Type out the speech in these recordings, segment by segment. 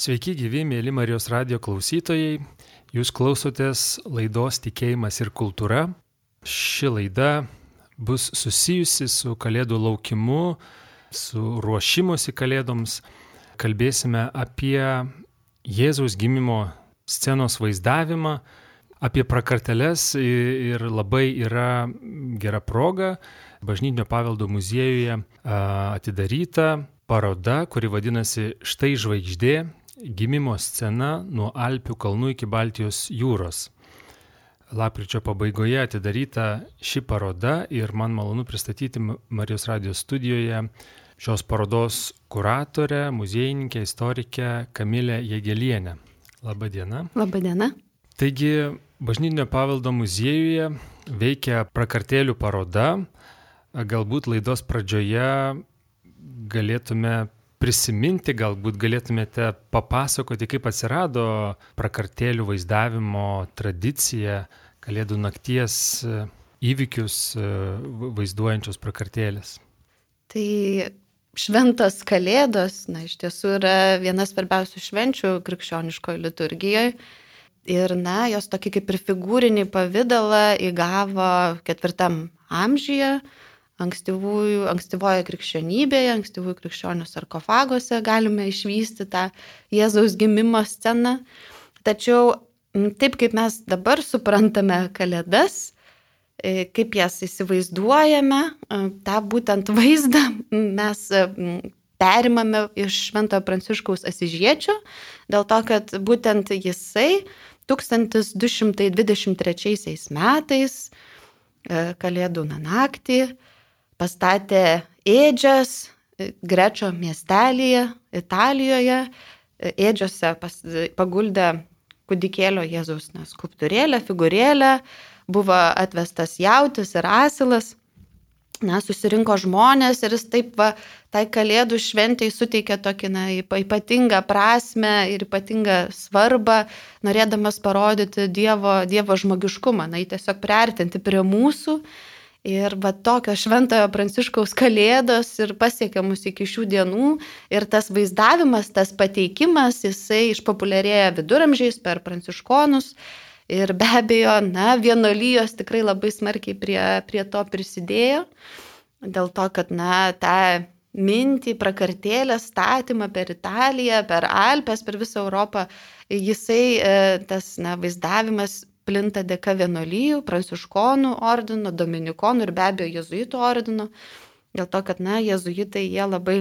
Sveiki gyvi, mėly Marijos radio klausytojai. Jūs klausotės laidos Tikėjimas ir kultūra. Ši laida bus susijusi su Kalėdų laukimu, su ruošimusi Kalėdoms. Kalbėsime apie Jėzaus gimimo scenos vaizdavimą, apie prakarteles ir labai yra gera proga Bažnytinio paveldo muziejuje atidaryta paroda, kuri vadinasi Štai žvaigždė gimimo scena nuo Alpių kalnų iki Baltijos jūros. Lapkričio pabaigoje atidaryta ši paroda ir man malonu pristatyti Marijos radijos studijoje šios parodos kuratorę, muziejininkę, istorikę Kamilę Jėgelienę. Labadiena. Labadiena. Taigi, Bažnytinio paveldo muziejuje veikia prakartėlių paroda. Galbūt laidos pradžioje galėtume prisiminti, galbūt galėtumėte papasakoti, kaip atsirado prakartėlių vaizdavimo tradicija, Kalėdų nakties e, įvykius e, vaizduojančios prakartėlės. Tai šventos Kalėdos, na, iš tiesų yra viena svarbiausių švenčių krikščioniškoje liturgijoje. Ir, na, jos tokį kaip ir figūrinį pavydalą įgavo ketvirtam amžiuje, ankstyvųjų, ankstyvoje krikščionybėje, ankstyvųjų krikščionių sarkofaguose galime išvysti tą Jėzaus gimimo sceną. Tačiau taip kaip mes dabar suprantame Kalėdas, e, kaip jas įsivaizduojame, e, tą būtent vaizdą mes perimame iš Šventojo Pranciškaus Asižiečio, dėl to, kad būtent jisai 1223 metais e, Kalėdų naktį pastatė ėdžias e, Grečio miestelėje, Italijoje. E, ėdžiose pas, paguldė kudikėlio Jėzaus na, skulptūrėlę, figūrėlę, buvo atvestas jautis ir asilas. Na, susirinko žmonės ir jis taip va, tai kalėdų šventai suteikė tokį na, ypatingą prasme ir ypatingą svarbą, norėdamas parodyti Dievo, dievo žmogiškumą, na, jį tiesiog priartinti prie mūsų Ir va tokios šventojo pranciškaus kalėdos ir pasiekia mus iki šių dienų. Ir tas vaizdavimas, tas pateikimas, jisai išpopuliarėja viduramžiais per pranciškonus. Ir be abejo, na, vienolyjos tikrai labai smarkiai prie, prie to prisidėjo. Dėl to, kad, na, tą mintį, prakartėlę statymą per Italiją, per Alpes, per visą Europą, jisai, e, tas, na, vaizdavimas plinta dėka vienolyjų, pranciškonų ordino, dominikonų ir be abejo jezuitų ordino. Dėl to, kad, na, jezuitai jie labai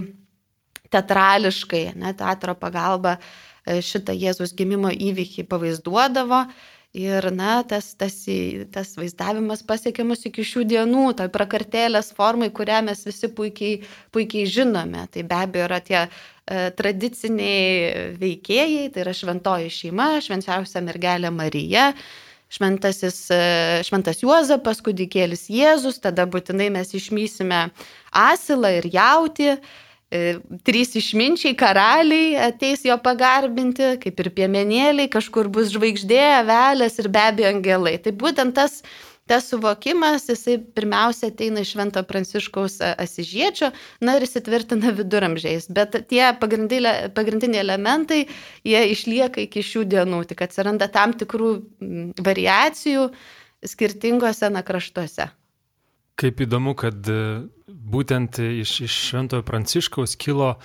teatrališkai, ne, teatro pagalba e, šitą Jėzus gimimo įvykį pavaizduodavo. Ir, na, tas, tas, tas vaizdavimas pasiekė mus iki šių dienų, tai prakartėlės formai, kurią mes visi puikiai, puikiai žinome. Tai be abejo yra tie e, tradiciniai veikėjai, tai yra šventoji šeima, švenčiausia mergelė Marija, šventasis, e, šventas Juozapas, kūdikėlis Jėzus, tada būtinai mes išmysime asilą ir jauti. E, trys išminčiai karaliai ateis jo pagarbinti, kaip ir piemenėliai, kažkur bus žvaigždė, velės ir be abejo angelai. Tai būtent tas tas suvokimas, jisai pirmiausia ateina iš Švento Pranciškaus e, Asižiečio, na ir įsitvirtina viduramžiais, bet tie pagrindiniai elementai, jie išlieka iki šių dienų, tik atsiranda tam tikrų variacijų skirtingose na kraštuose. Kaip įdomu, kad e, būtent iš, iš Šventojo Pranciškaus kilo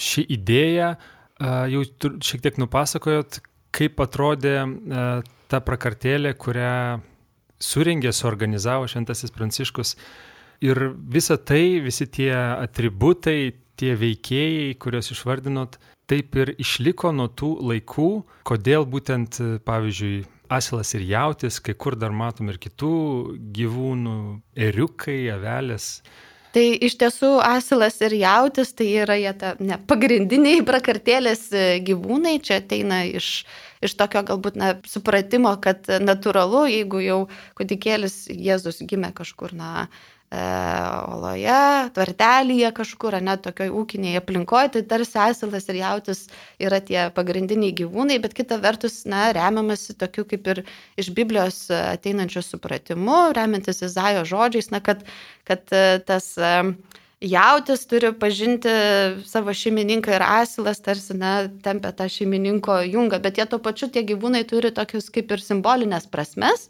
ši idėja, jau šiek tiek nupasakojot, kaip atrodė ta prakartėlė, kurią suringė, suorganizavo Šventasis Pranciškus. Ir visa tai, visi tie atributai, tie veikėjai, kuriuos išvardinot, taip ir išliko nuo tų laikų, kodėl būtent, pavyzdžiui, asilas ir jautis, kai kur dar matom ir kitų gyvūnų, eriukai, avelės. Tai iš tiesų asilas ir jautis tai yra jie ta, ne, pagrindiniai prakartėlės gyvūnai, čia ateina iš iš tokio galbūt na, supratimo, kad natūralu, jeigu jau kūdikėlis Jėzus gimė kažkur, na, e, oloje, tvartelėje kažkur, ne tokioje ūkinėje aplinkoje, tai tarsi asilas ir jautis yra tie pagrindiniai gyvūnai, bet kita vertus, na, remiamasi tokiu kaip ir iš Biblijos ateinančiu supratimu, remiantis Izaijo žodžiais, na, kad, kad e, tas uh, jautis turi pažinti savo šeimininką ir asilas tarsi, na, tempia tą šeimininko jungą, bet jie tuo pačiu tie gyvūnai turi tokius kaip ir simbolinės prasmes.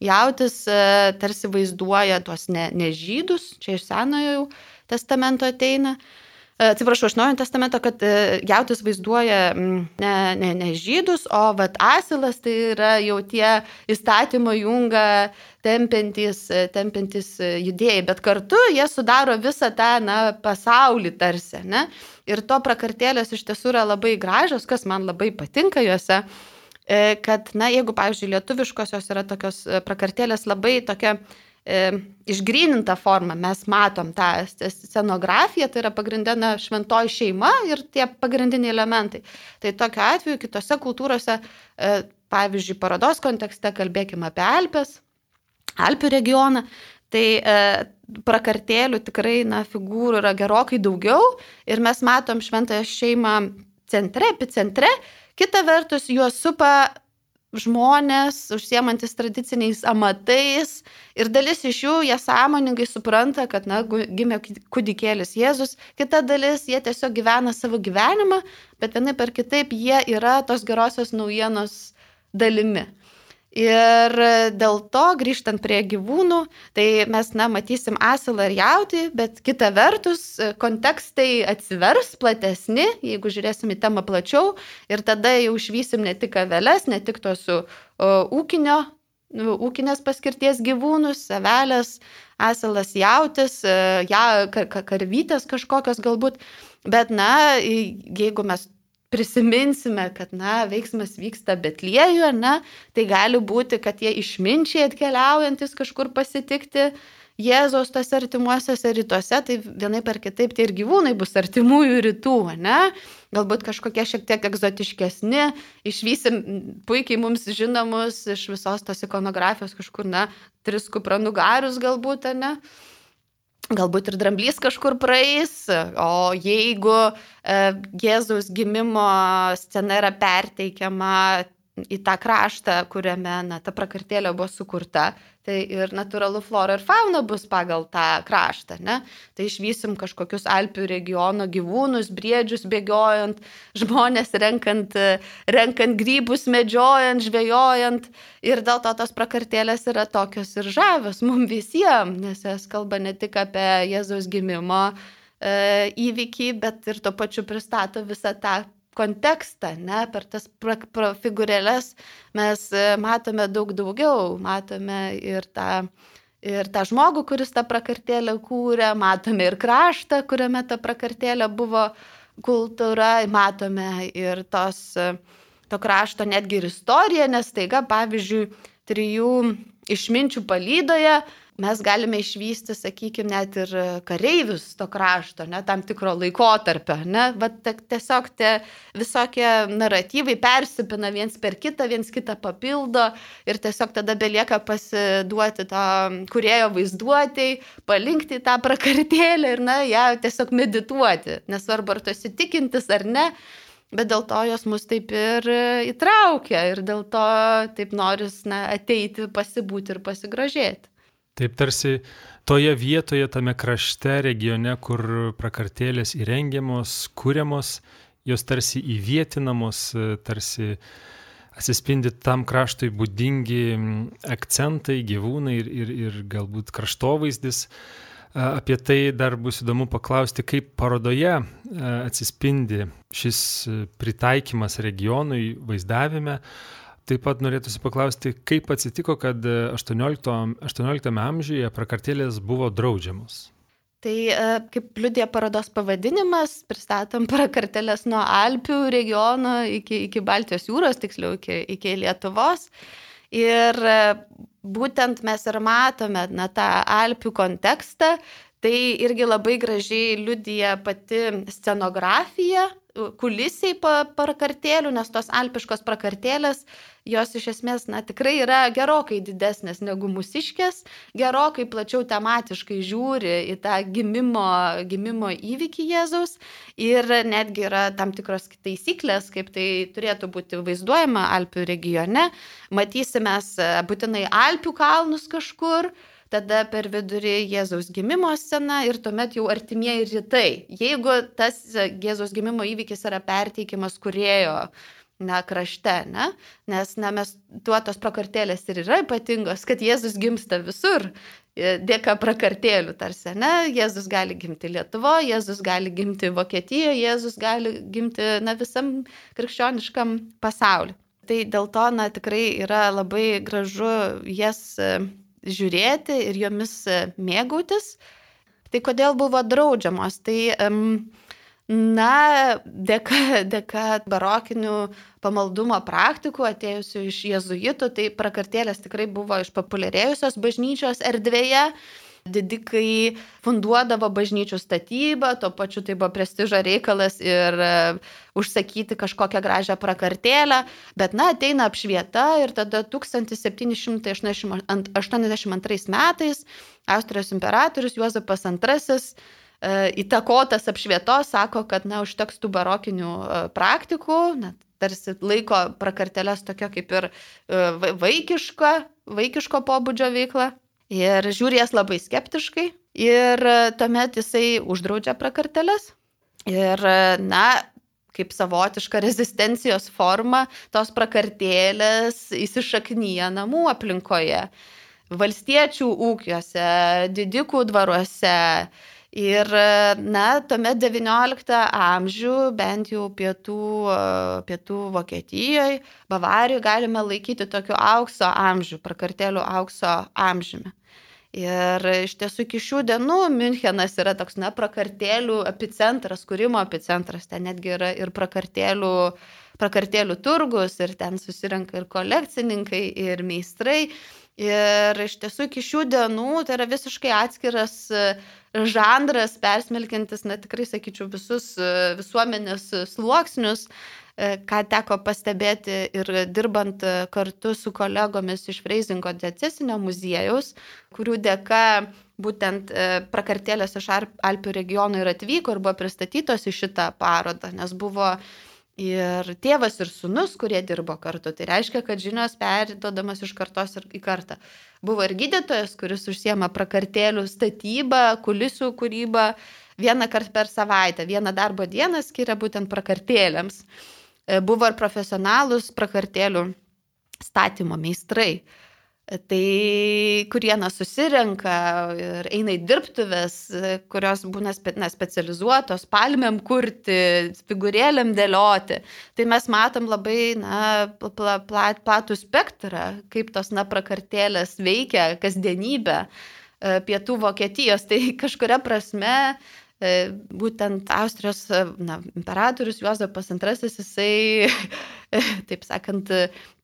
Jautis e, tarsi vaizduoja tuos ne, nežydus, čia iš senojo testamento ateina. E, atsiprašau, iš Naujojo testamento, kad e, jautis vaizduoja ne, ne, ne žydus, o vat asilas tai yra jau tie įstatymo junga tempiantys, e, tempiantys judėjai, bet kartu jie sudaro visą tą na, pasaulį tarsi. Ne? Ir to prakartėlės iš tiesų yra labai gražios, kas man labai patinka juose kad, na, jeigu, pavyzdžiui, lietuviškosios yra tokios prakartėlės labai tokia e, išgrininta forma mes matom tą scenografiją, tai yra pagrindinė šventoji šeima ir tie pagrindiniai elementai. Tai tokiu atveju kitose kultūrose, e, pavyzdžiui, parodos kontekste kalbėkime apie Alpes, Alpių regioną, tai e, prakartėlių tikrai, na, figūrų yra gerokai daugiau ir mes matom šventąją šeimą centre, epicentre, kita vertus juos supa žmonės, užsiemantis tradiciniais amatais ir dalis iš jų jie sąmoningai supranta, kad, na, gimė kūdikėlis Jėzus, kita dalis jie tiesiog gyvena savo gyvenimą, bet vienai per kitaip jie yra tos gerosios naujienos dalimi. Ir dėl to, grįžtant prie gyvūnų, tai mes, na, matysim asilą ir jautį, bet kita vertus, kontekstai atsivers platesni, jeigu žiūrėsim į temą plačiau, ir tada jau išvysim ne tik aveles, ne tik tos ūkinio, ūkinės paskirties gyvūnus, avelės, asilas jautis, ja, karvytės kažkokios galbūt, bet, na, jeigu mes prisiminsime, kad, na, veiksmas vyksta Betliejuje, ne, tai gali būti, kad tie išminčiai atkeliaujantis kažkur pasitikti Jėzaus tose artimuosiuose rytuose, tai vienai per kitaip tai ir gyvūnai bus artimųjų rytų, ne? Galbūt kažkokie šiek tiek egzotiškesni, išvysim puikiai mums žinomus iš visos tos ikonografijos kažkur, na, tris kupranugarius galbūt, ne? Galbūt ir dramblys kažkur praeis, o jeigu e, Jėzaus gimimo scena yra perteikiama į tą kraštą, kuriame na, ta prakartėlė buvo sukurta, tai ir natūralu flora ir fauna bus pagal tą kraštą. Ne? Tai išvysim kažkokius Alpių regiono gyvūnus, briedžius bėgiojant, žmonės renkant, renkant grybus, medžiojant, žvejojant. Ir dėl to tos prakartėlės yra tokios ir žavios mums visiems, nes jas kalba ne tik apie Jėzaus gimimo e, įvykį, bet ir tuo pačiu pristato visą tą kontekstą, ne, per tas figūrėlės mes e, matome daug daugiau, matome ir tą, ir tą žmogų, kuris tą prakartėlę kūrė, matome ir kraštą, kuriame ta prakartėlė buvo kultūra, matome ir tos, e, to krašto netgi ir istoriją, nes taiga, pavyzdžiui, trijų išminčių palydoje mes galime išvysti, sakykime, net ir kareivius to krašto, ne, tam tikro laikotarpio, ne, bet tiesiog tie visokie naratyvai persipina viens per kitą, viens kitą papildo ir tiesiog tada belieka pasiduoti to kurėjo vaizduotėjai, palinkti tą prakartėlę ir, na, ją tiesiog medituoti, nesvarbu, ar tu esi tikintis ar ne. Bet dėl to jos mus taip ir įtraukia ir dėl to taip noris na, ateiti, pasibūti ir pasigrožėti. Taip tarsi toje vietoje, tame krašte, regione, kur prakartėlės įrengiamos, kūriamos, jos tarsi įvietinamos, tarsi atsispindi tam kraštui būdingi akcentai, gyvūnai ir, ir, ir galbūt kraštovaizdis. Apie tai dar bus įdomu paklausti, kaip parodoje atsispindi šis pritaikymas regionui vaizdavime, Taip pat norėtųsi paklausti, kaip atsitiko, kad 18, 18 amžiuje prakartėlės buvo draudžiamos. Tai e, kaip liudė parodos pavadinimas, pristatom prakartėlės nuo Alpių regiono iki, iki Baltijos jūros, tiksliau iki, iki Lietuvos. Ir e, būtent mes ir matome na, tą Alpių kontekstą, tai irgi labai gražiai liudija pati scenografija, kulisiai prakartėlių, nes tos alpiškos prakartėlės, jos iš esmės, na, tikrai yra gerokai didesnės negu mūsiškės, gerokai plačiau tematiškai žiūri į tą gimimo, gimimo įvykį Jėzaus ir netgi yra tam tikros taisyklės, kaip tai turėtų būti vaizduojama Alpių regione. Matysime būtinai Alpių kalnus kažkur, tada per vidurį Jėzaus gimimo scena ir tuomet jau artimieji rytai. Jeigu tas Jėzaus gimimo įvykis yra perteikimas kurėjo na, krašte, ne? nes na, mes tuo tos prakartėlės ir yra ypatingos, kad Jėzus gimsta visur, dėka prakartėlių tarsi, ne? Jėzus gali gimti Lietuvoje, Jėzus gali gimti Vokietijoje, Jėzus gali gimti na, visam krikščioniškam pasauliu. Tai dėl to, na, tikrai yra labai gražu jas žiūrėti ir jomis e, mėgautis. Tai kodėl buvo draudžiamos? Tai Na, dėka, dėka barokinių pamaldumo praktikų atėjusių iš jezuitų, tai prakartėlės tikrai buvo išpopuliarėjusios bažnyčios erdvėje. Didikai funduodavo bažnyčių statybą, tuo pačiu tai buvo prestižo reikalas ir uh, užsakyti kažkokią gražią prakartėlę, bet na, ateina apšvieta ir tada 1782 metais Austrijos imperatorius Juozapas II E, įtakotas apšvietos sako, kad, na, užteks tų barokinių e, praktikų, na, tarsi laiko prakartelės tokia kaip ir e, vaikiška, vaikiško pobūdžio veikla. Ir žiūri jas labai skeptiškai. Ir tuomet jisai uždraudžia prakartelės. Ir, na, kaip savotiška rezistencijos forma, tos prakartėlės įsišaknyja namų aplinkoje, valstiečių ūkiuose, didikų dvaruose, Ir, na, tuomet XIX amžių, bent jau pietų, pietų Vokietijoje, Bavarijoje galime laikyti tokiu aukso amžių, prakartėlių aukso amžiumi. Ir iš tiesų iki šių dienų Münchenas yra toks, na, prakartėlių epicentras, kūrimo epicentras, ten netgi yra ir prakartėlių, prakartėlių turgus, ir ten susirenka ir kolekcininkai, ir meistrai. Ir iš tiesų iki šių dienų tai yra visiškai atskiras e, žanras, persmelkintis, na tikrai sakyčiau, visus e, visuomenės sluoksnius, e, ką teko pastebėti ir dirbant kartu su kolegomis iš Freizingo diecesinio muziejaus, kurių dėka būtent prakartėlės iš Alpių regionų ir atvyko ir buvo pristatytos į šitą parodą, nes buvo ir tėvas ir sunus, kurie dirbo kartu. Tai reiškia, kad žinios perdodamas iš kartos į kartą. Buvo ir gydytojas, kuris užsiema prakartėlių statybą, kulisų kūrybą vieną kartą per savaitę, vieną darbo dieną skiria būtent prakartėlėms. E, buvo ir profesionalus prakartėlių statymo meistrai tai kurie na, susirenka ir eina į dirbtuves, kurios būna spe, na, specializuotos, palmėm kurti, figūrėlėm dėlioti. Tai mes matom labai na, pla, pla, platų spektrą, kaip tos na, prakartėlės veikia kasdienybę e, pietų Vokietijos. Tai kažkuria prasme E, būtent Austrijos na, imperatorius Juozapas II, jisai, taip sakant,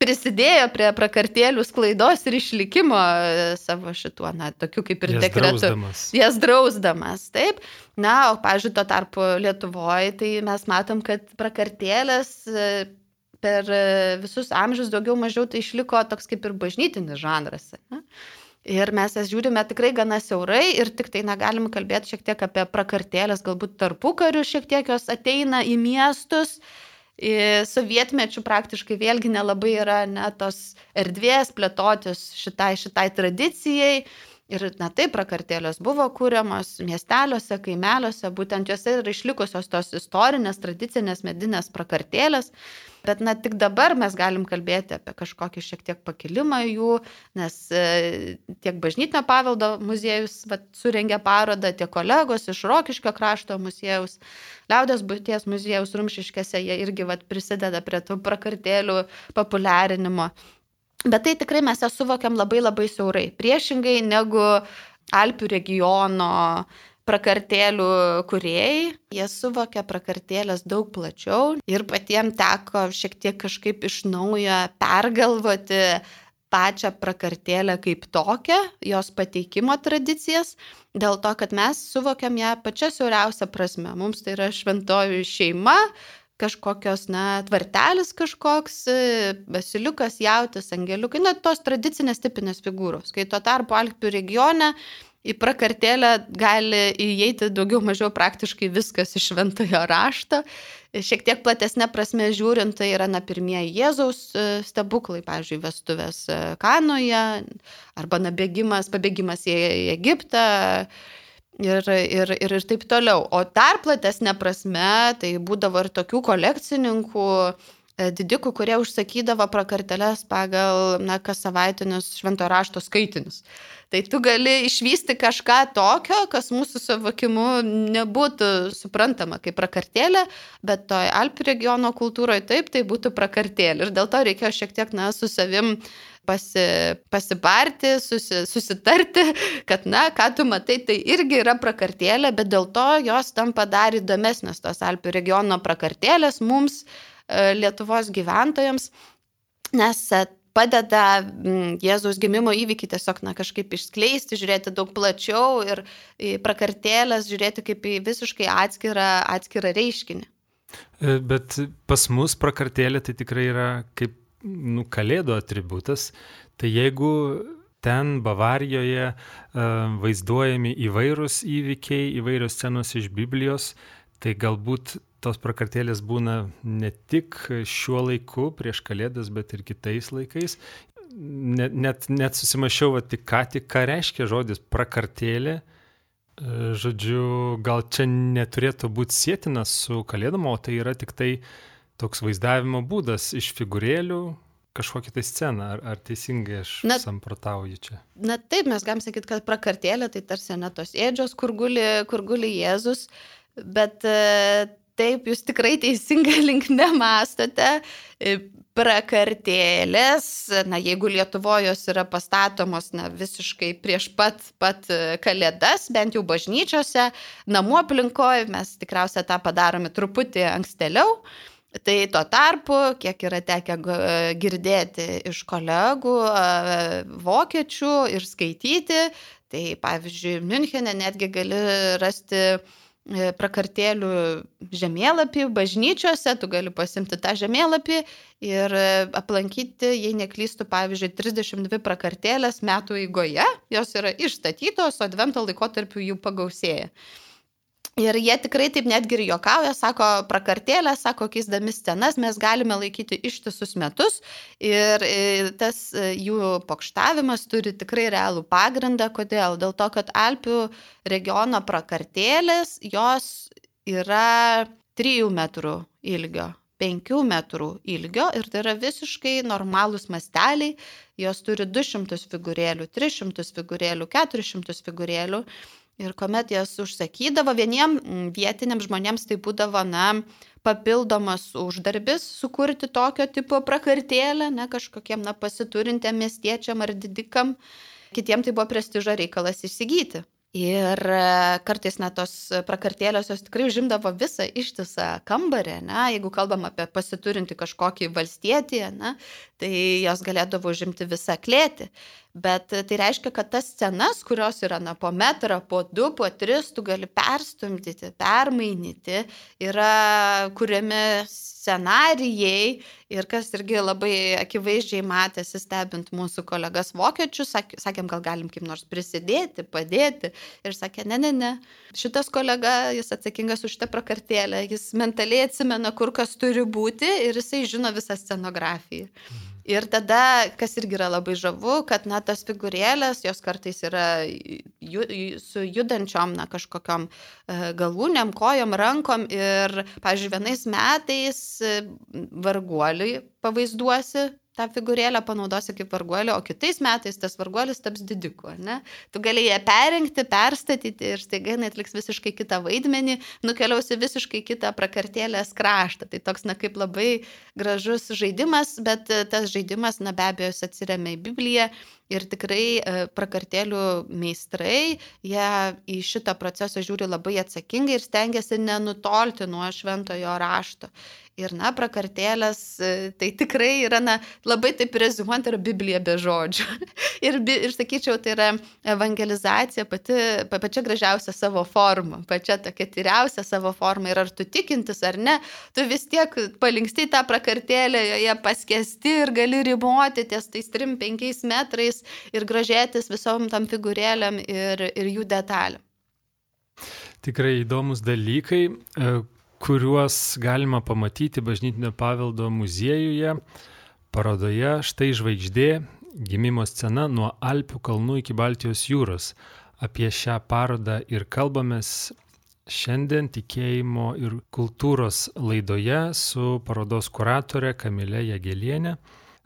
prisidėjo prie prakartėlių sklaidos ir išlikimo e, savo šituo, na, tokiu kaip ir jas dekretu. Drausdamas. Jas drausdamas. Taip. Na, o, pažiūrėjau, tuo tarpu Lietuvoje, tai mes matom, kad prakartėlės e, per visus amžius daugiau mažiau tai išliko toks kaip ir bažnytinis žanras. Ne? Ir mes jas žiūrime tikrai gana siaurai ir tik tai negalim kalbėti šiek tiek apie prakartėlės, galbūt tarpu karių šiek tiek jos ateina į miestus. Sovietmečių praktiškai vėlgi nelabai yra net tos erdvės plėtotis šitai, šitai tradicijai. Ir, na taip, prakartėlės buvo kūriamos miesteliuose, kaimeliuose, būtent juose yra išlikusios tos istorinės, tradicinės medinės prakartėlės. Bet, na, tik dabar mes galim kalbėti apie kažkokį šiek tiek pakilimą jų, nes e, tiek bažnytinio paveldo muziejus vat, surengė parodą, tiek kolegos iš Rokiškio krašto muziejaus, Liaudės būties muziejaus Rumšiškėse, jie irgi vat, prisideda prie tų prakartėlių populiarinimo. Bet tai tikrai mes ją suvokiam labai labai siaurai. Priešingai negu Alpių regiono prakartėlių kuriejai, jie suvokia prakartėlės daug plačiau ir patiems teko šiek tiek kažkaip iš naujo pergalvoti pačią prakartėlę kaip tokią, jos pateikimo tradicijas, dėl to, kad mes suvokiam ją pačią siauriausią prasme. Mums tai yra šventoji šeima, kažkokios, na, tvartelis kažkoks, basiliukas, jautis, angeliukai, na, tos tradicinės tipinės figūros. Kai tuo tarpu Alpių regione į prakartėlę gali įeiti daugiau mažiau praktiškai viskas iš šventojo rašto. Šiek tiek platesnė prasme žiūrint, tai yra na pirmieji Jėzaus e, stebuklai, pavyzdžiui, vestuvės e, Kanoje, arba na bėgimas, pabėgimas į Egiptą. Ir, ir, ir, ir taip toliau. O dar platesnė prasme, tai būdavo ir tokių kolekcininkų, didikų, kurie užsakydavo prakarteles pagal, na, kas savaitinius švento rašto skaitinius. Tai tu gali išvysti kažką tokio, kas mūsų savokimu nebūtų suprantama kaip prakartėlė, bet toj Alpių regiono kultūroje taip, tai būtų prakartėlė. Ir dėl to reikėjo šiek tiek, na, su savim pasi, pasibarti, susi, susitarti, kad, na, ką tu matai, tai irgi yra prakartėlė, bet dėl to jos tampa dar įdomesnės tos Alpių regiono prakartėlės mums E, Lietuvos gyventojams, nes e, padeda Jėzaus gimimo įvykį tiesiog na, kažkaip išskleisti, žiūrėti daug plačiau ir prakartėlės žiūrėti kaip į visiškai atskirą, atskirą reiškinį. E, bet pas mus prakartėlė tai tikrai yra kaip nu, kalėdų atributas. Tai jeigu ten Bavarijoje vaizduojami įvairūs įvykiai, įvairios scenos iš Biblijos, tai galbūt tos prakartėlės būna ne tik šiuo laiku prieš kalėdas, bet ir kitais laikais. Net, net, net susimašiau, va, tik ką tik ką reiškia žodis prakartėlė. E, žodžiu, gal čia neturėtų būti sėtina su kalėdama, o tai yra tik tai toks vaizdavimo būdas iš figūrėlių, kažkokią tai sceną, ar, ar teisingai aš na, samprotauju čia? Na taip, mes galim sakyti, kad prakartėlė tai tarsi ne tos ėdžios, kur guli, kur guli Jėzus, bet e, Taip, jūs tikrai teisingai linkme mastote. E, prakartėlės, na, jeigu Lietuvoje jos yra pastatomos na, visiškai prieš pat, pat e, kalėdas, bent jau bažnyčiose, namų aplinkoje, mes tikriausiai tą padarome truputį ankstėliau. Tai tuo tarpu, kiek yra tekę girdėti iš kolegų vokiečių ir skaityti, tai pavyzdžiui, Münchenė netgi gali rasti E, prakartėlių žemėlapį bažnyčiose, tu gali pasimti tą žemėlapį ir e, aplankyti, jei neklystų, pavyzdžiui, 32 prakartėlės metų eigoje, jos yra išstatytos, o advento laikotarpiu jų pagausėja. Ir jie tikrai taip netgi ir juokauja, sako, prakartėlę, sako, keisdami scenas mes galime laikyti ištisus metus ir tas e, jų pokštavimas turi tikrai realų pagrindą. Kodėl? Dėl to, kad Alpių regiono prakartėlės, jos yra 3 metrų ilgio. 5 metrų ilgio ir tai yra visiškai normalūs masteliai, jos turi 200 figūrėlių, 300 figūrėlių, 400 figūrėlių Ir kuomet jas užsakydavo, vieniem mm, vietiniam žmonėms tai būdavo, na, papildomas uždarbis sukurti tokio tipo prakartėlę, ne kažkokiem, na, pasiturintiem miestiečiam ar didikam. Kitiem tai buvo prestižo reikalas įsigyti. Ir e, kartais net tos prakartėlės jos tikrai užimdavo visą ištisą kambarį, ne? jeigu kalbam apie pasiturinti kažkokį valstietį, ne? tai jos galėdavo užimti visą klėtį. Bet tai reiškia, kad tas scenas, kurios yra na, po metrą, po du, po tris, tu gali perstumdyti, permainyti, yra kuriami scenarijai ir kas irgi labai akivaizdžiai matėsi stebint mūsų kolegas vokiečius, sakėm, gal galim kaip nors prisidėti, padėti. Ir sakė, ne, ne, ne, šitas kolega, jis atsakingas už šitą prakartėlę, jis mentaliai atsimena, kur kas turi būti ir jisai žino visą scenografiją. Mhm. Ir tada, kas irgi yra labai žavu, kad na, tas figūrėlės, jos kartais yra ju, su judančiom, na, kažkokiam e, galūniam, kojom, rankom. Ir, pavyzdžiui, vienais metais e, varguoliui pavaizduosi tą figūrėlę panaudosi kaip varguolį, o kitais metais tas varguolis taps didiku, ne? Tu gali ją perrinkti, perstatyti ir staiga jinai atliks visiškai kitą vaidmenį, nukeliausi visiškai kitą prakartėlės kraštą. Tai toks, na, kaip labai gražus žaidimas, bet e, tas žaidimas, na, be abejo, atsiriamia į Bibliją ir tikrai e, prakartėlių meistrai, jie į šitą procesą žiūri labai atsakingai ir stengiasi nenutolti nuo šventojo rašto. Ir, na, prakartėlės, e, tai tikrai yra, na, labai taip rezumuojant, yra Biblija be žodžių. ir, ir sakyčiau, tai yra evangelizacija pati, pačia gražiausia savo forma, pačia tokia tyriausia savo forma. Ir ar tu tikintis ar ne, tu vis tiek palinksti tą prakartėlę, joje paskesti ir gali riboti ties tais 3-5 metrais ir gražėtis visom tam figūrėlėm ir, ir jų detalėm. Tikrai įdomus dalykai e, kuriuos galima pamatyti bažnytinio paveldo muziejuje, parodoje Štai žvaigždė - gimimo scena nuo Alpių kalnų iki Baltijos jūros. Apie šią parodą ir kalbamės šiandien tikėjimo ir kultūros laidoje su parodos kuratorė Kamilė Jagelienė.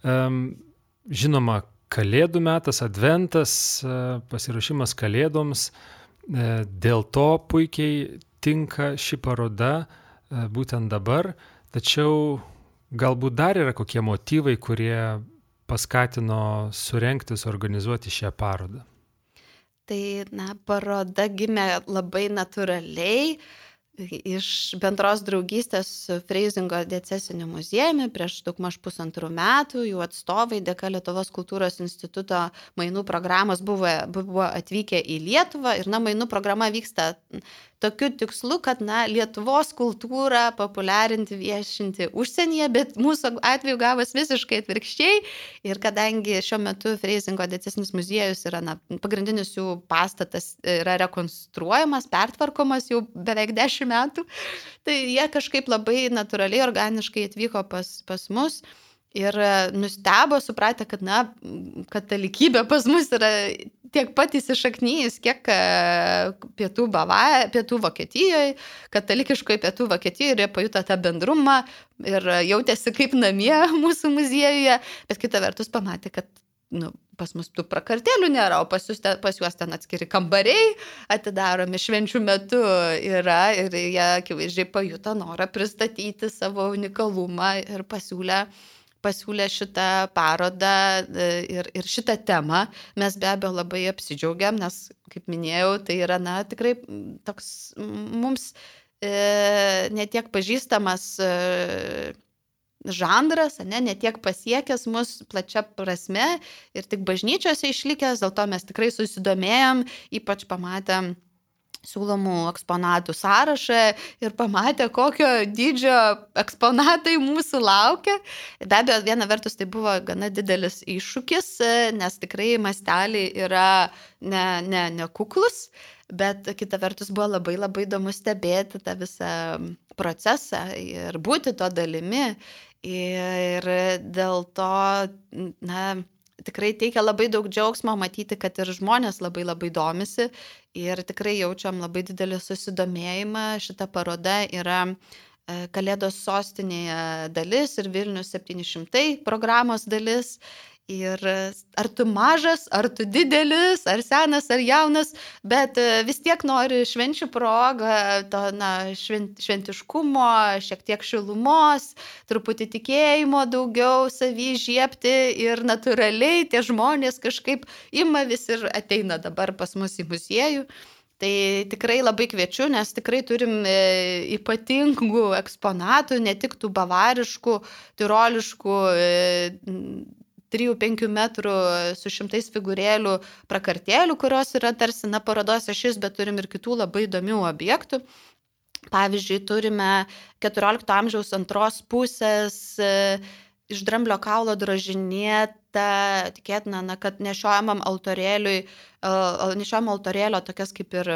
Žinoma, Kalėdų metas, Adventas, pasiruošimas Kalėdoms, e, dėl to puikiai tinka ši paroda, E, būtent dabar, tačiau galbūt dar yra kokie motyvai, kurie paskatino surenkti, suorganizuoti šią parodą. Tai, na, paroda gimė labai natūraliai iš bendros draugystės su Freizingo diecesiniu muziejumi prieš daug maž pusantrų metų jų atstovai dėka Lietuvos kultūros instituto mainų programos buvo, buvo atvykę į Lietuvą ir na, mainų programa vyksta tokiu tikslu, kad, na, Lietuvos kultūrą populiarinti, viešinti užsienyje, bet mūsų atveju gavos visiškai atvirkščiai. Ir kadangi šiuo metu Freizingo decesinis muziejus yra, na, pagrindinis jų pastatas yra rekonstruojamas, pertvarkomas jau beveik dešimt metų, tai jie kažkaip labai natūraliai, organiškai atvyko pas, pas mus. Ir nustebo, supratę, kad, na, katalikybė pas mus yra tiek pat įsišaknyjus, kiek e, pietų, Bava, pietų Vokietijoje, katalikiškoje pietų Vokietijoje ir jie pajuto tą bendrumą ir jautėsi kaip namie mūsų muziejuje, bet kita vertus pamatė, kad nu, pas mus tų prakartėlių nėra, o pas, jūs, pas juos ten atskiri kambariai atidaromi švenčių metu yra ir jie akivaizdžiai pajuto norą pristatyti savo unikalumą ir pasiūlė uh, pasiūlė šitą parodą e, ir, ir šitą temą. Mes be abejo labai apsidžiaugiam, nes, kaip minėjau, tai yra, na, tikrai toks mums e, netiek pažįstamas e, žanras, ne, netiek pasiekęs mus plačia prasme ir tik bažnyčiose išlikęs, dėl to mes tikrai susidomėjom, ypač pamatėm siūlomų eksponatų sąrašą ir pamatė, kokio dydžio eksponatai mūsų laukia. Be abejo, viena vertus tai buvo gana didelis iššūkis, nes tikrai masteliai yra ne, ne, ne kuklus, bet kita vertus buvo labai labai įdomu stebėti tą visą procesą ir būti to dalimi. Ir dėl to, na, tikrai teikia labai daug džiaugsmo matyti, kad ir žmonės labai labai domisi ir tikrai jaučiam labai didelį susidomėjimą. Šita paroda yra e, Kalėdos sostinėje dalis ir Vilnius 700 programos dalis. Ir ar tu mažas, ar tu didelis, ar senas, ar jaunas, bet e, vis tiek nori švenčių progą, to na, švent, šventiškumo, šiek tiek šilumos, truputį tikėjimo daugiau savį žiepti ir natūraliai tie žmonės kažkaip ima vis ir ateina dabar pas mus į muziejų. Tai tikrai labai kviečiu, nes tikrai turim e, ypatingų eksponatų, ne tik tų bavariškų, tiroliškų, e, 3-5 metrų su šimtais figūrėlių prakartėlių, kurios yra tarsi na parodos ašis, bet turim ir kitų labai įdomių objektų. Pavyzdžiui, turime 14 amžiaus antros pusės iš dramblio kaulo drožinėta, tikėtina, na, kad nešiojamam altorėliui, nešiojam altorėlio tokias kaip ir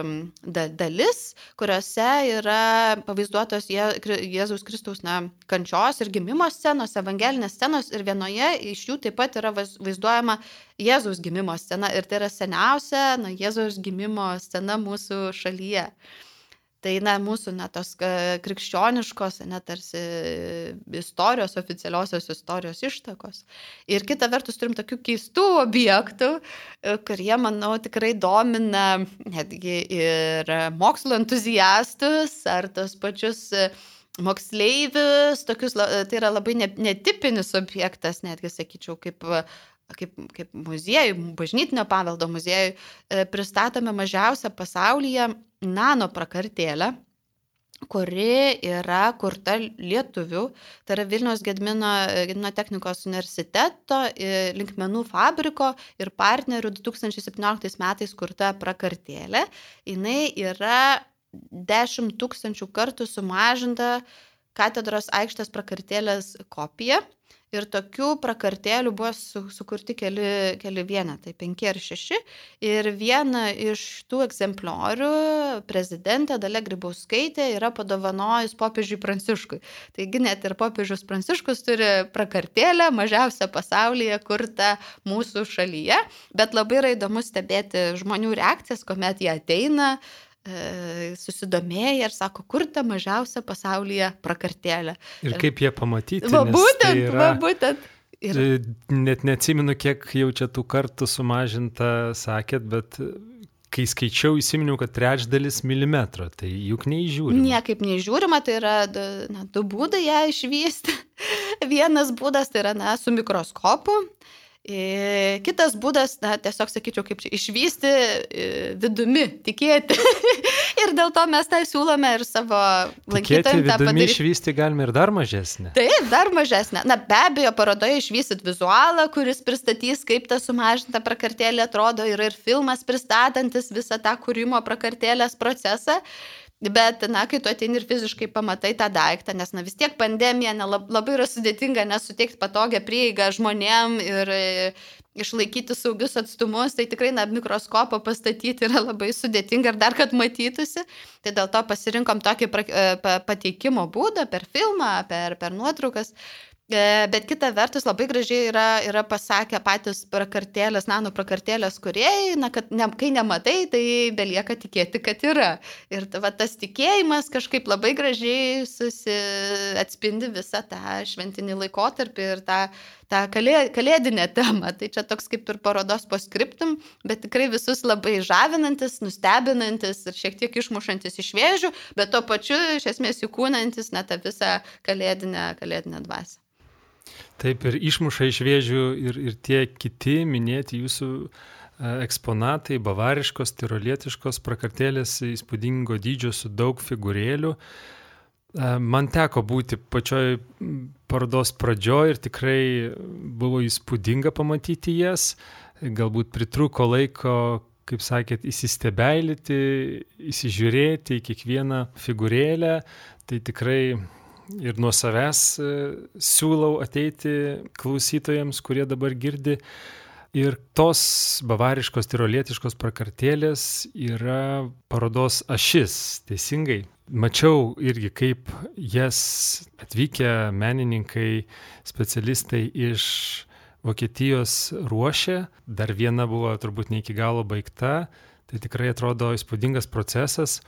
dalis, kuriuose yra pavaizduotos Jėzaus Kristaus na, kančios ir gimimo scenos, evangelinės scenos ir vienoje iš jų taip pat yra vaizduojama Jėzaus gimimo scena ir tai yra seniausia na, Jėzaus gimimo scena mūsų šalyje. Tai, na, mūsų, na, tos krikščioniškos, net tarsi istorijos, oficialiosios istorijos ištakos. Ir kita vertus turim tokių keistų objektų, e, kurie, manau, tikrai domina netgi ir mokslo entuziastus ar tos pačius moksleivius, tokius, tai yra labai netipinis objektas, netgi sakyčiau, kaip kaip, kaip muziejų, bažnytinio paveldo muziejų, e, pristatome mažiausią pasaulyje nano prakartėlę, kuri yra kurta lietuvių, tai yra Vilniaus Gedmino, Gedmino technikos universiteto, linkmenų fabriko ir partnerių 2017 metais kurta prakartėlė. Jis yra 10 tūkstančių kartų sumažinta katedros aikštės prakartėlės kopija Ir tokių prakartėlių buvo su, sukurti keli, keli vienetai, penki ar šeši. Ir viena iš tų egzempliorių prezidentė Dalia Grybauskaitė yra padovanojus popiežiui Pranciškui. Taigi net ir popiežius Pranciškus turi prakartėlę, mažiausią pasaulyje, kurtą mūsų šalyje. Bet labai yra įdomu stebėti žmonių reakcijas, kuomet jie ateina E, susidomėję ir sako, kur ta mažiausia pasaulyje prakartėlė. Ir kaip jie pamatyti? Va būtent, tai yra... va būtent. Ir... E, net neatsimenu, kiek jau čia tų kartų sumažinta, sakėt, bet kai skaičiau, įsiminiau, kad trečdalis milimetro, tai juk neįžiūrima. Niekaip neįžiūrima, tai yra na, du būdai ją išvysti. Vienas būdas tai yra na, su mikroskopu. Kitas būdas, na, tiesiog sakyčiau, kaip čia išvysti vidumi, tikėti. ir dėl to mes tą siūlome ir savo lankytojams tą padaryti. Išvysti galime ir dar mažesnę. Taip, dar mažesnę. Na, be abejo, parodoje išvysit vizualą, kuris pristatys, kaip ta sumažinta prakartėlė atrodo, yra ir filmas pristatantis visą tą kūrimo prakartėlės procesą. Bet, na, kai tu ateini ir fiziškai pamatai tą daiktą, nes, na, vis tiek pandemija ne, labai yra sudėtinga nesuteikti patogią prieigą žmonėm ir e, išlaikyti saugius atstumus, tai tikrai, na, mikroskopą pastatyti yra labai sudėtinga ir dar kad matytųsi. Tai dėl to pasirinkom tokį e, pateikimo būdą per filmą, per, per nuotraukas. E, bet kita vertus labai gražiai yra, yra pasakę patys prakartėlės, nano prakartėlės kuriejai, na, kad ne, kai nematai, tai belieka tikėti, kad yra. Ir va, tas tikėjimas kažkaip labai gražiai susi, atspindi visą tą šventinį laikotarpį ir tą, tą kalė, kalėdinę temą. Tai čia toks kaip ir parodos poskriptum, bet tikrai visus labai žavinantis, nustebinantis ir šiek tiek išmušantis iš vėžių, bet tuo pačiu iš esmės įkūnantis na tą visą kalėdinę, kalėdinę dvasę. Taip ir išmuša iš vėžių ir, ir tie kiti minėti jūsų e, eksponatai, bavariškos, tirolietiškos prakartėlės įspūdingo dydžio su daug figūrėlių. E, man teko būti pačioj parodos pradžioj ir tikrai buvo įspūdinga pamatyti jas. Galbūt pritruko laiko, kaip sakėt, įsistebeilyti, įsižiūrėti į kiekvieną figūrėlę. Tai tikrai ir nuo savęs e, siūlau ateiti klausytojams, kurie dabar girdi. Ir tos bavariškos tirolietiškos prakartėlės yra parodos ašis, teisingai. Mačiau irgi, kaip jas atvykę menininkai, specialistai iš Vokietijos ruošė, dar viena buvo turbūt ne iki galo baigta, tai tikrai atrodo įspūdingas procesas.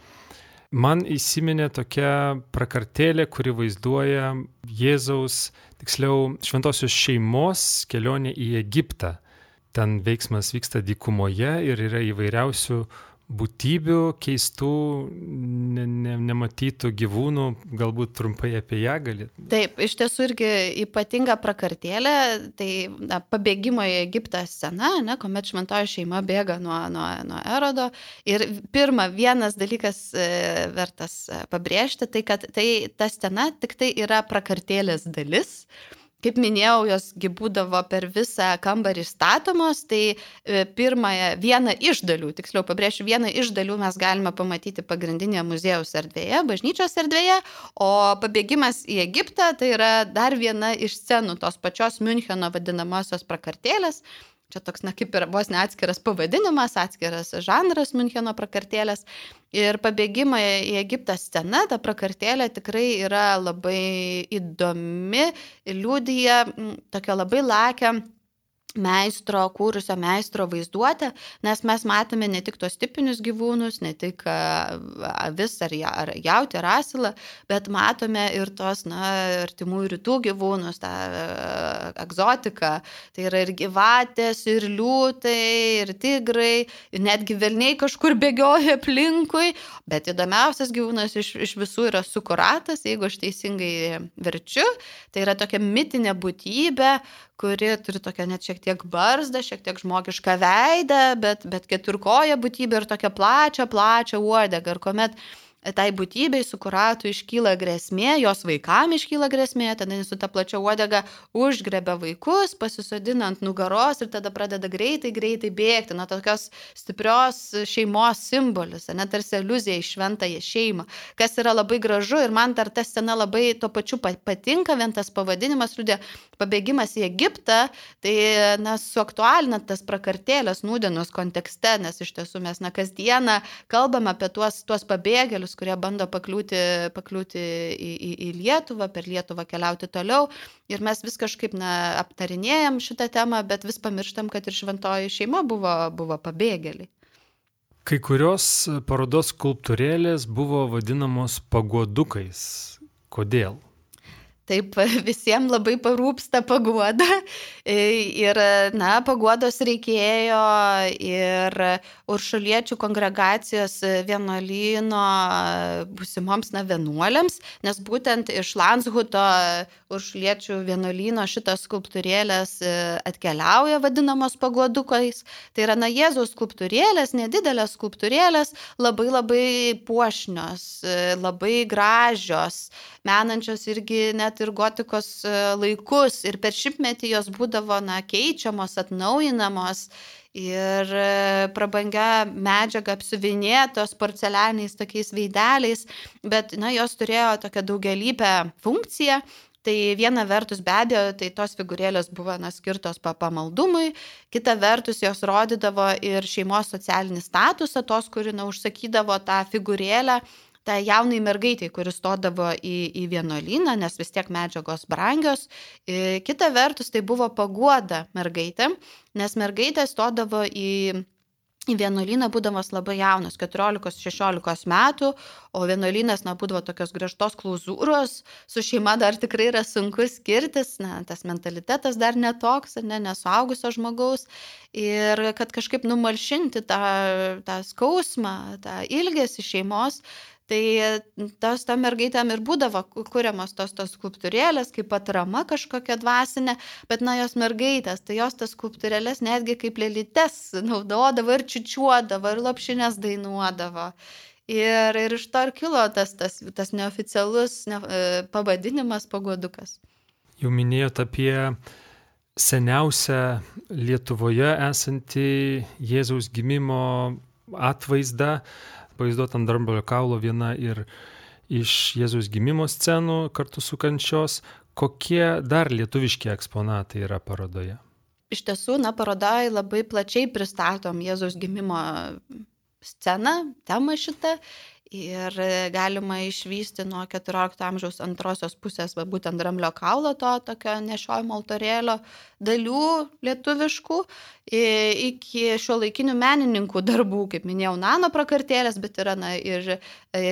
Man įsiminė tokia prakartėlė, kuri vaizduoja Jėzaus, tiksliau, šventosios šeimos kelionę į Egiptą. Ten veiksmas vyksta dykumoje ir yra įvairiausių būtybių, keistų, ne, ne, nematytų gyvūnų, galbūt trumpai apie ją galėt. Taip, iš tiesų irgi ypatinga prakartėlė, tai na, pabėgimo į Egiptą scena, ne, kuomet šventoji šeima bėga nuo, nuo, nuo erodo. Ir pirma, vienas dalykas e, vertas e, pabrėžti, tai kad tai, ta scena tik tai yra prakartėlės dalis. Kaip minėjau, josgi būdavo per visą kambarį statomos, tai e, pirmąją, vieną iš dalių, tiksliau pabrėšiu, vieną iš dalių mes galime pamatyti pagrindinėje muziejaus erdvėje, bažnyčios erdvėje, o pabėgimas į Egiptą tai yra dar viena iš scenų tos pačios Müncheno vadinamosios prakartėlės, Čia toks, na, kaip ir vos ne atskiras pavadinimas, atskiras žanras Müncheno prakartėlės. Ir pabėgimo į Egiptą scena, ta prakartėlė tikrai yra labai įdomi, liūdija tokia labai lakia meistro, kūrusio meistro vaizduotę, nes mes matome ne tik tos tipinius gyvūnus, ne tik avis ar, ar jauti ar asilą, bet matome ir tos, na, artimųjų rytų gyvūnus, tą egzotiką. Tai yra ir gyvatės, ir liūtai, ir tigrai, ir netgi velniai kažkur bėgioja aplinkui, bet įdomiausias gyvūnas iš, iš visų yra sukuratas, jeigu aš teisingai verčiu, tai yra tokia mitinė būtybė, kuri turi tokią net šiek tiek barzdą, šiek tiek žmogišką veidą, bet, bet keturkoją būtybę ir tokią plačią, plačią uodegą. Ir kuomet tai būtybei, su kuratu iškyla grėsmė, jos vaikam iškyla grėsmė, tada su ta plačia uodega užgrebia vaikus, pasisodina ant nugaros ir tada pradeda greitai, greitai bėgti. Na, tokios stiprios šeimos simbolis, net tarsi iliuzija į šventąją šeimą, kas yra labai gražu ir man dar ta scena labai tuo pačiu patinka, vien tas pavadinimas liūdė pabėgimas į Egiptą, tai, na, suaktualinant tas prakartėlės nūdienos kontekste, nes iš tiesų mes, na, kasdieną kalbame apie tuos, tuos pabėgėlius, kurie bando pakliūti, pakliūti į, į, į Lietuvą, per Lietuvą keliauti toliau. Ir mes vis kažkaip na, aptarinėjom šitą temą, bet vis pamirštam, kad ir šventoji šeima buvo, buvo pabėgėliai. Kai kurios parodos skulptūrėlės buvo vadinamos pagodukais. Kodėl? Taip visiems labai parūpsta paguoda ir, na, paguodos reikėjo ir uršuliečių kongregacijos vienuolyno busimoms na vienuoliams, nes būtent iš Lanshuto uršuliečių vienuolyno šitos skulptūrėlės atkeliauja vadinamos paguodukais. Tai yra, na, Jėzaus skulptūrėlės, nedidelės skulptūrėlės, labai labai puošnios, labai gražios, menančios irgi net net ir gotikos e, laikus. Ir per šimtmetį jos būdavo na, keičiamos, atnaujinamos. Ir e, prabangia medžiaga apsivinėtos porcelianiais tokiais veideliais, bet na, jos turėjo tokią daugelybę funkciją. Tai viena vertus be abejo, tai tos figūrėlės buvo na, skirtos pamaldumui, kita vertus jos rodydavo ir šeimos socialinį statusą, tos, kuri na, užsakydavo tą figūrėlę, tai jaunai mergaitai, kuris stodavo į, į vienuolyną, nes vis tiek medžiagos brangios. Kita vertus, tai buvo paguoda mergaitėm, nes mergaitė stodavo į į vienuolyną būdamas labai jaunas, 14-16 metų, o vienuolynas, na, būdavo tokios griežtos klauzūros, su šeima dar tikrai yra sunku skirtis, na, tas mentalitetas dar netoks, ne, nesuaugusio žmogaus, ir kad kažkaip numalšinti tą, tą skausmą, tą ilgesį šeimos, Tai tos tam mergaitėm ir būdavo kuriamos tos tos skulptūrėlės, kaip atrama kažkokia dvasinė, bet na jos mergaitės, tai jos tas skulptūrėlės netgi kaip lelytes naudodavo ir čičiuodavo, ir lopšinės dainuodavo. Ir, ir iš to ir kilo tas, tas, tas neoficialus ne, e, pavadinimas pagodukas. Jau minėjot apie seniausią Lietuvoje esantį Jėzaus gimimo atvaizdą vaizduot ant dramblio kaulo viena ir iš Jėzaus gimimo scenų kartu su kančios. Kokie dar lietuviški eksponatai yra parodoje? Iš tiesų, na, parodoje labai plačiai pristatom Jėzaus gimimo sceną, temą šitą Ir galima išvysti nuo 14 amžiaus antrosios pusės, va, būtent dramblio kaulo to tokio nešiojimo altorėlio dalių lietuviškų, iki šio laikinių menininkų darbų, kaip minėjau, nano prakartėlės, bet yra na, ir e,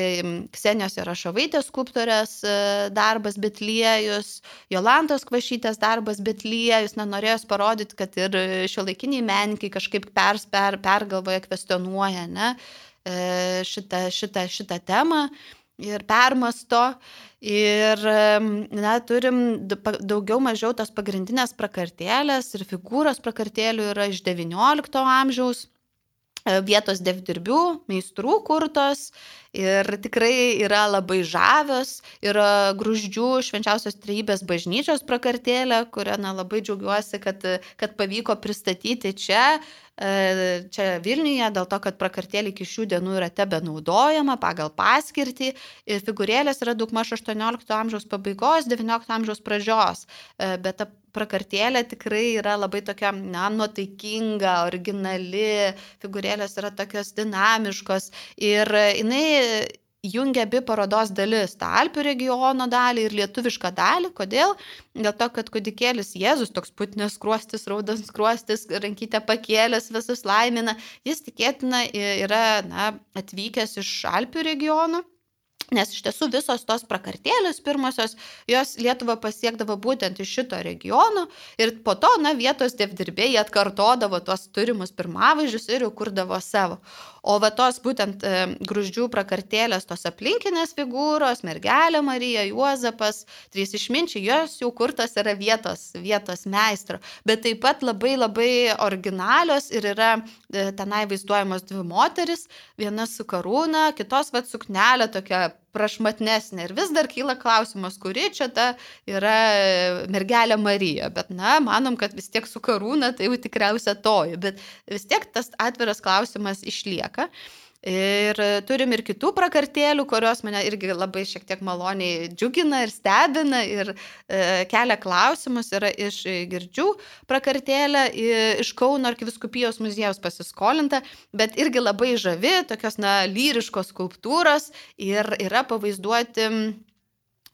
Ksenijos Rašovaitės skulptorės e, darbas Betliejus, Jolantos Kvašytės darbas Betliejus, na, norėjus parodyti, kad ir šio laikiniai menininkai kažkaip pers, per, pergalvoja, kvestionuoja, ne? E, šitą, šitą, šitą temą ir permasto. Ir, na, turim daugiau mažiau tos pagrindinės prakartėlės ir figūros prakartėlių yra iš XIX amžiaus e, vietos devdirbių, meistrų kurtos ir tikrai yra labai žavios. Yra gruždžių švenčiausios trejybės bažnyčios prakartėlė, kurią na, labai džiaugiuosi, kad, kad pavyko pristatyti čia čia Vilniuje, dėl to, kad prakartėlė iki šių dienų yra tebe naudojama pagal paskirtį. Figūrėlės yra daugmaž 18 amžiaus pabaigos, 19 amžiaus pradžios, e, bet ta prakartėlė tikrai yra labai tokia, na, nuotaikinga, originali, figūrėlės yra tokios dinamiškos ir jinai jungia abi parodos dalis - tą Alpių regiono dalį ir lietuvišką dalį. Kodėl? Dėl to, kad kudikėlis Jėzus, toks putinės kruostis, raudas kruostis, rankytę pakėlęs, visus laimina, jis tikėtina yra na, atvykęs iš Alpių regiono. Nes iš tiesų visos tos prakartėlės pirmosios, jos Lietuvą pasiekdavo būtent iš šito regiono ir po to, na, vietos devdirbėjai atkartodavo tuos turimus pirmavaizdžius ir jau kurdavo savo. O va tos būtent e, gruždžių prakartėlės, tos aplinkinės figūros, mergelė Marija, Juozapas, trys išminčiai, jos jau kurtas yra vietos, vietos meistro. Bet taip pat labai labai originalios ir yra e, tenai vaizduojamos dvi moteris, viena su karūna, kitos vad suknelė tokia prašmatnesnė. Ir vis dar kyla klausimas, kuri čia ta yra mergelė Marija. Bet, na, manom, kad vis tiek su karūna tai jau tikriausia toji. Bet vis tiek tas atviras klausimas išlieka. Ir turim ir kitų prakartėlių, kurios mane irgi labai šiek tiek maloniai džiugina ir stebina ir e, kelia klausimus. Yra iš girdžių prakartėlė, iš Kauno arkiviskupijos muziejus pasiskolinta, bet irgi labai žavi, tokios, na, lyriškos skulptūros ir yra pavaizduoti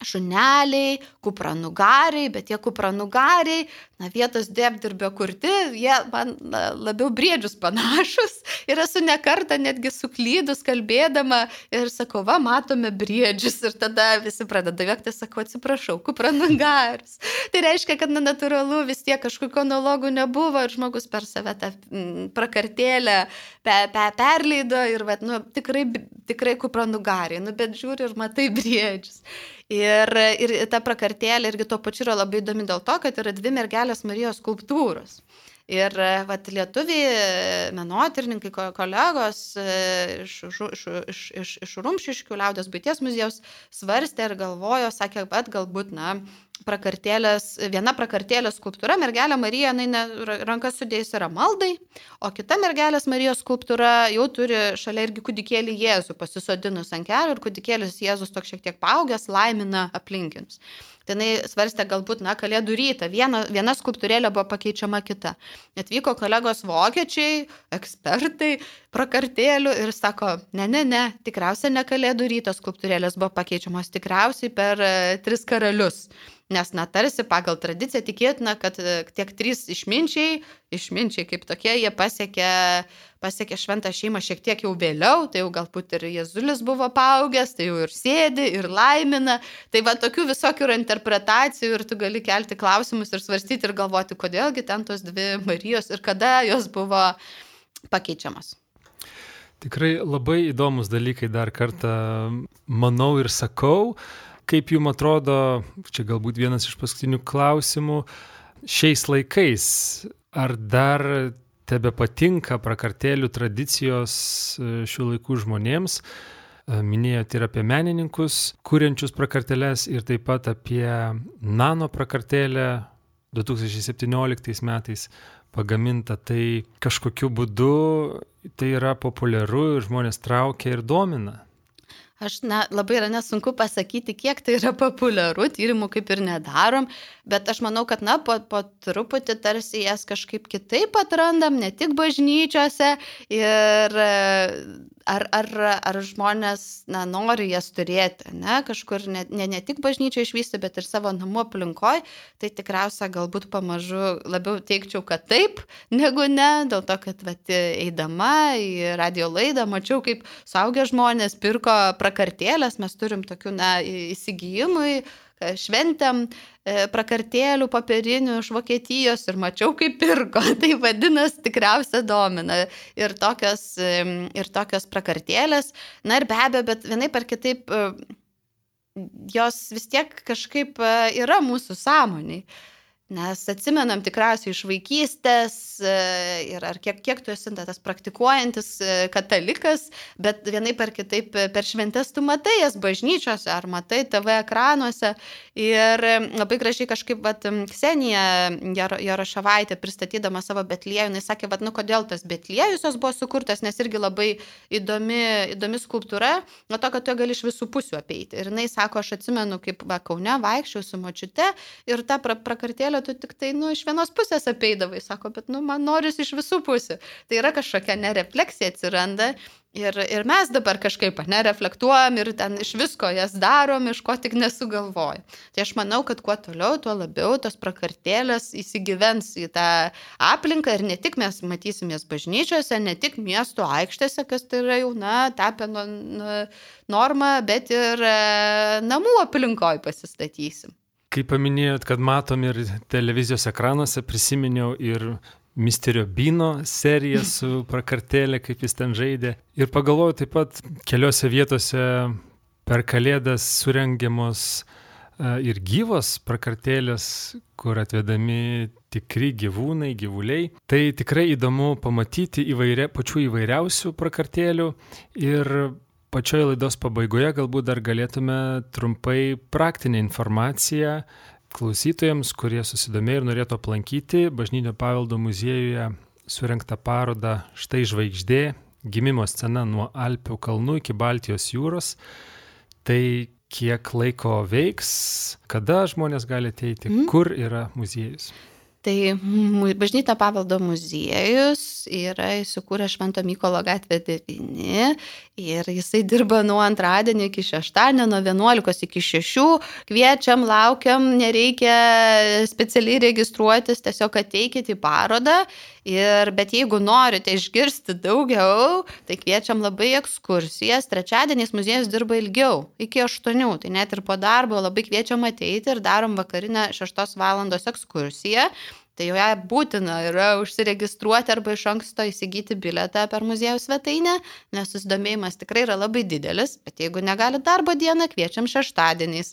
šuneliai, kupranugariai, bet tie kupranugariai, na, vietos dėbdirbio kurti, jie man na, labiau briedžius panašus ir esu nekarta netgi suklydus kalbėdama ir sakau, va, matome briedžius ir tada visi pradeda vėkti, sakau, atsiprašau, kupranugaris. Tai reiškia, kad na, natūralu vis tiek kažkokių analogų nebuvo ir žmogus per save tą m, prakartėlę pe, pe, perleido ir, va, nu, tikrai, tikrai kupranugariai, nu, bet žiūri ir matai briedžius. Ir, ir ta prakartėlė irgi tuo pačiu yra labai įdomi dėl to, kad yra dvi mergelės Marijos skulptūros. Ir vat, lietuviai, menotyrininkai, kolegos iš, iš, iš, iš, iš Rumšiškių liaudės baities muziejaus svarstė ir galvojo, sakė, kad galbūt, na, prakartėlės, viena prakartėlės skulptūra, mergelė Marija, jinai rankas sudėjus yra maldai, o kita mergelės Marijos skulptūra jau turi šalia irgi kūdikėlį Jėzų pasisodinus ant kelių ir kūdikėlis Jėzus toks šiek tiek paaugęs laimina aplinkinius. Jinai svarstė galbūt, na, kalėdų rytą. Viena, viena skulptūrėlė buvo pakeičiama kita. Atvyko kolegos vokiečiai, ekspertai, prakartėlių ir sako, ne, ne, ne, tikriausiai ne kalėdų ryto skulptūrėlės buvo pakeičiamos, tikriausiai per e, tris karalius. Nes, na, tarsi pagal tradiciją tikėtina, kad e, tiek trys išminčiai, išminčiai kaip tokie, jie pasiekė, pasiekė šventą šeimą šiek tiek jau vėliau, tai jau galbūt ir Jėzulis buvo paaugęs, tai jau ir sėdi, ir laimina. Tai va tokių visokių yra interpretacijų ir tu gali kelti klausimus ir svarstyti ir galvoti, kodėlgi ten tos dvi Marijos ir kada jos buvo pakeičiamos. Tikrai labai įdomus dalykai dar kartą manau ir sakau. Kaip jums atrodo, čia galbūt vienas iš paskutinių klausimų, šiais laikais, ar dar tebe patinka prakartėlių tradicijos e, šių laikų žmonėms? E, minėjote ir apie menininkus, kuriančius prakartėlės ir taip pat apie nano prakartėlę 2017 metais pagaminta, tai kažkokiu būdu tai yra populiaru ir žmonės traukia ir domina. Aš na, labai yra nesunku pasakyti, kiek tai yra populiaru, tyrimų kaip ir nedarom, bet aš manau, kad na, po, po truputį tarsi jas kažkaip kitaip atrandam, ne tik bažnyčiose ir ar, ar, ar žmonės na, nori jas turėti, ne, kažkur ne, ne, ne tik bažnyčioje išvysti, bet ir savo namų aplinkoje, tai tikriausia galbūt pamažu labiau teikčiau, kad taip, negu ne, dėl to, kad vat, eidama į radio laidą mačiau, kaip saugia žmonės pirko prakartėlės, mes turim tokių, na, įsigijimui, šventėm e, prakartėlių papirinių iš Vokietijos ir mačiau, kaip pirko. Tai vadinasi, tikriausia domina. Ir tokios, ir tokios prakartėlės. Na ir be abejo, bet vienaip ar kitaip e, jos vis tiek kažkaip yra mūsų sąmoniai. Nes atsimenam tikriausiai iš vaikystės e, ir ar kiek, kiek tu esi tas praktikuojantis e, katalikas, bet vienaip ar kitaip per šventės tu matai jas bažnyčiose ar matai TV ekranuose. Ir labai gražiai kažkaip, vat, Ksenija Jarošavaitė pristatydama savo Betliejų, jinai sakė, vat, nu kodėl tas Betliejus jos buvo sukurtas, nes irgi labai įdomi, įdomi skulptūra, nuo to, kad tu gali iš visų pusių apeiti. Ir jinai sako, aš atsimenu, kaip va, Kaune vaikščiau su močiute ir tą pra prakartėlę tu tik tai, nu, iš vienos pusės apeidavai, sako, bet, nu, man norisi iš visų pusių. Tai yra kažkokia nerefleksija atsiranda ir, ir mes dabar kažkaip nereflektuojam ir ten iš visko jas darom, iš ko tik nesugalvojam. Tai aš manau, kad kuo toliau, tuo labiau tos prakartėlės įsigyvens į tą aplinką ir ne tik mes matysim jas bažnyčiose, ne tik miesto aikštėse, kas tai yra jau, na, tapę nu, nu, normą, bet ir e, namų aplinkoje pasistatysim. Kai paminėjot, kad matom ir televizijos ekranuose, prisiminiau ir Misterio Bino seriją su prakartėlė, kaip jis ten žaidė. Ir pagalvoju taip pat keliose vietose per kalėdas surengiamos e, ir gyvos prakartėlės, kur atvedami tikri gyvūnai, gyvuliai. Tai tikrai įdomu pamatyti įvairia, pačių įvairiausių prakartėlių ir pačioje laidos pabaigoje galbūt dar galėtume trumpai praktinę informaciją klausytojams, kurie susidomėjo ir norėtų aplankyti Bažnytinio paveldo muziejuje surinktą parodą Štai žvaigždė - gimimo scena nuo Alpių kalnų iki Baltijos jūros. Tai kiek laiko veiks, kada žmonės gali ateiti, mm. kur yra muziejus? Tai Bažnyta paveldo muziejus yra įsikūręs Švento Mykolo gatvė 9 ir jisai dirba nuo antradienio iki šeštadienio, nuo 11 iki 6. Kviečiam, laukiam, nereikia specialiai registruotis, tiesiog ateikit į parodą. Ir, bet jeigu norite išgirsti daugiau, tai kviečiam labai ekskursijas. Trečiadieniais muziejus dirba ilgiau, iki 8. Tai net ir po darbo labai kviečiam ateiti ir darom vakarinę 6 val. ekskursiją. Tai jau ją būtina yra užsiregistruoti arba iš anksto įsigyti biletą per muziejų svetainę, nes susidomėjimas tikrai yra labai didelis, bet jeigu negali darbo dieną, kviečiam šeštadieniais.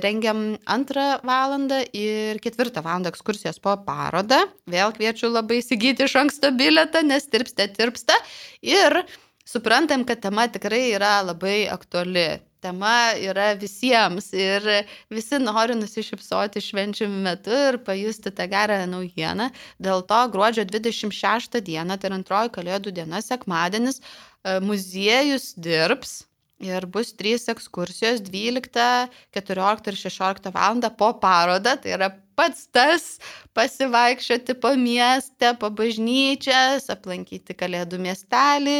Rengiam antrą valandą ir ketvirtą valandą ekskursijos po parodą. Vėl kviečiu labai įsigyti iš anksto biletą, nes tirpste tirpsta. Ir suprantam, kad tema tikrai yra labai aktuali tema yra visiems ir visi nori nusišypsoti švenčių metu ir pajusti tą gerą naujieną. Dėl to gruodžio 26 dieną, tai yra antroji kalėdų diena, sekmadienis, e, muziejus dirbs Ir bus trys ekskursijos 12, 14 ir 16 val. po parodą. Tai yra pats tas pasivaikščioti po miestą, po bažnyčias, aplankyti Kalėdų miestelį,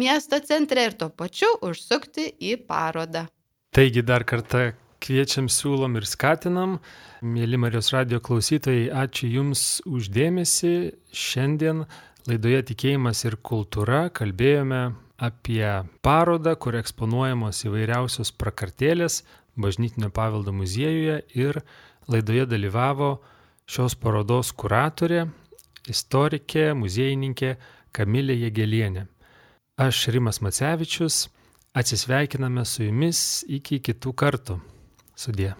miesto centre ir tuo pačiu užsukti į parodą. Taigi dar kartą kviečiam, siūlom ir skatinam. Mėly Marijos radio klausytojai, ačiū Jums uždėmesi. Šiandien laidoje Tikėjimas ir kultūra kalbėjome apie parodą, kur eksponuojamos įvairiausios prakartėlės Bažnytinio paveldo muziejuje ir laidoje dalyvavo šios parodos kuratorė, istorikė, muziejininkė Kamilė Jėgelienė. Aš Rimas Macevičius, atsisveikiname su jumis iki kitų kartų. Sudė.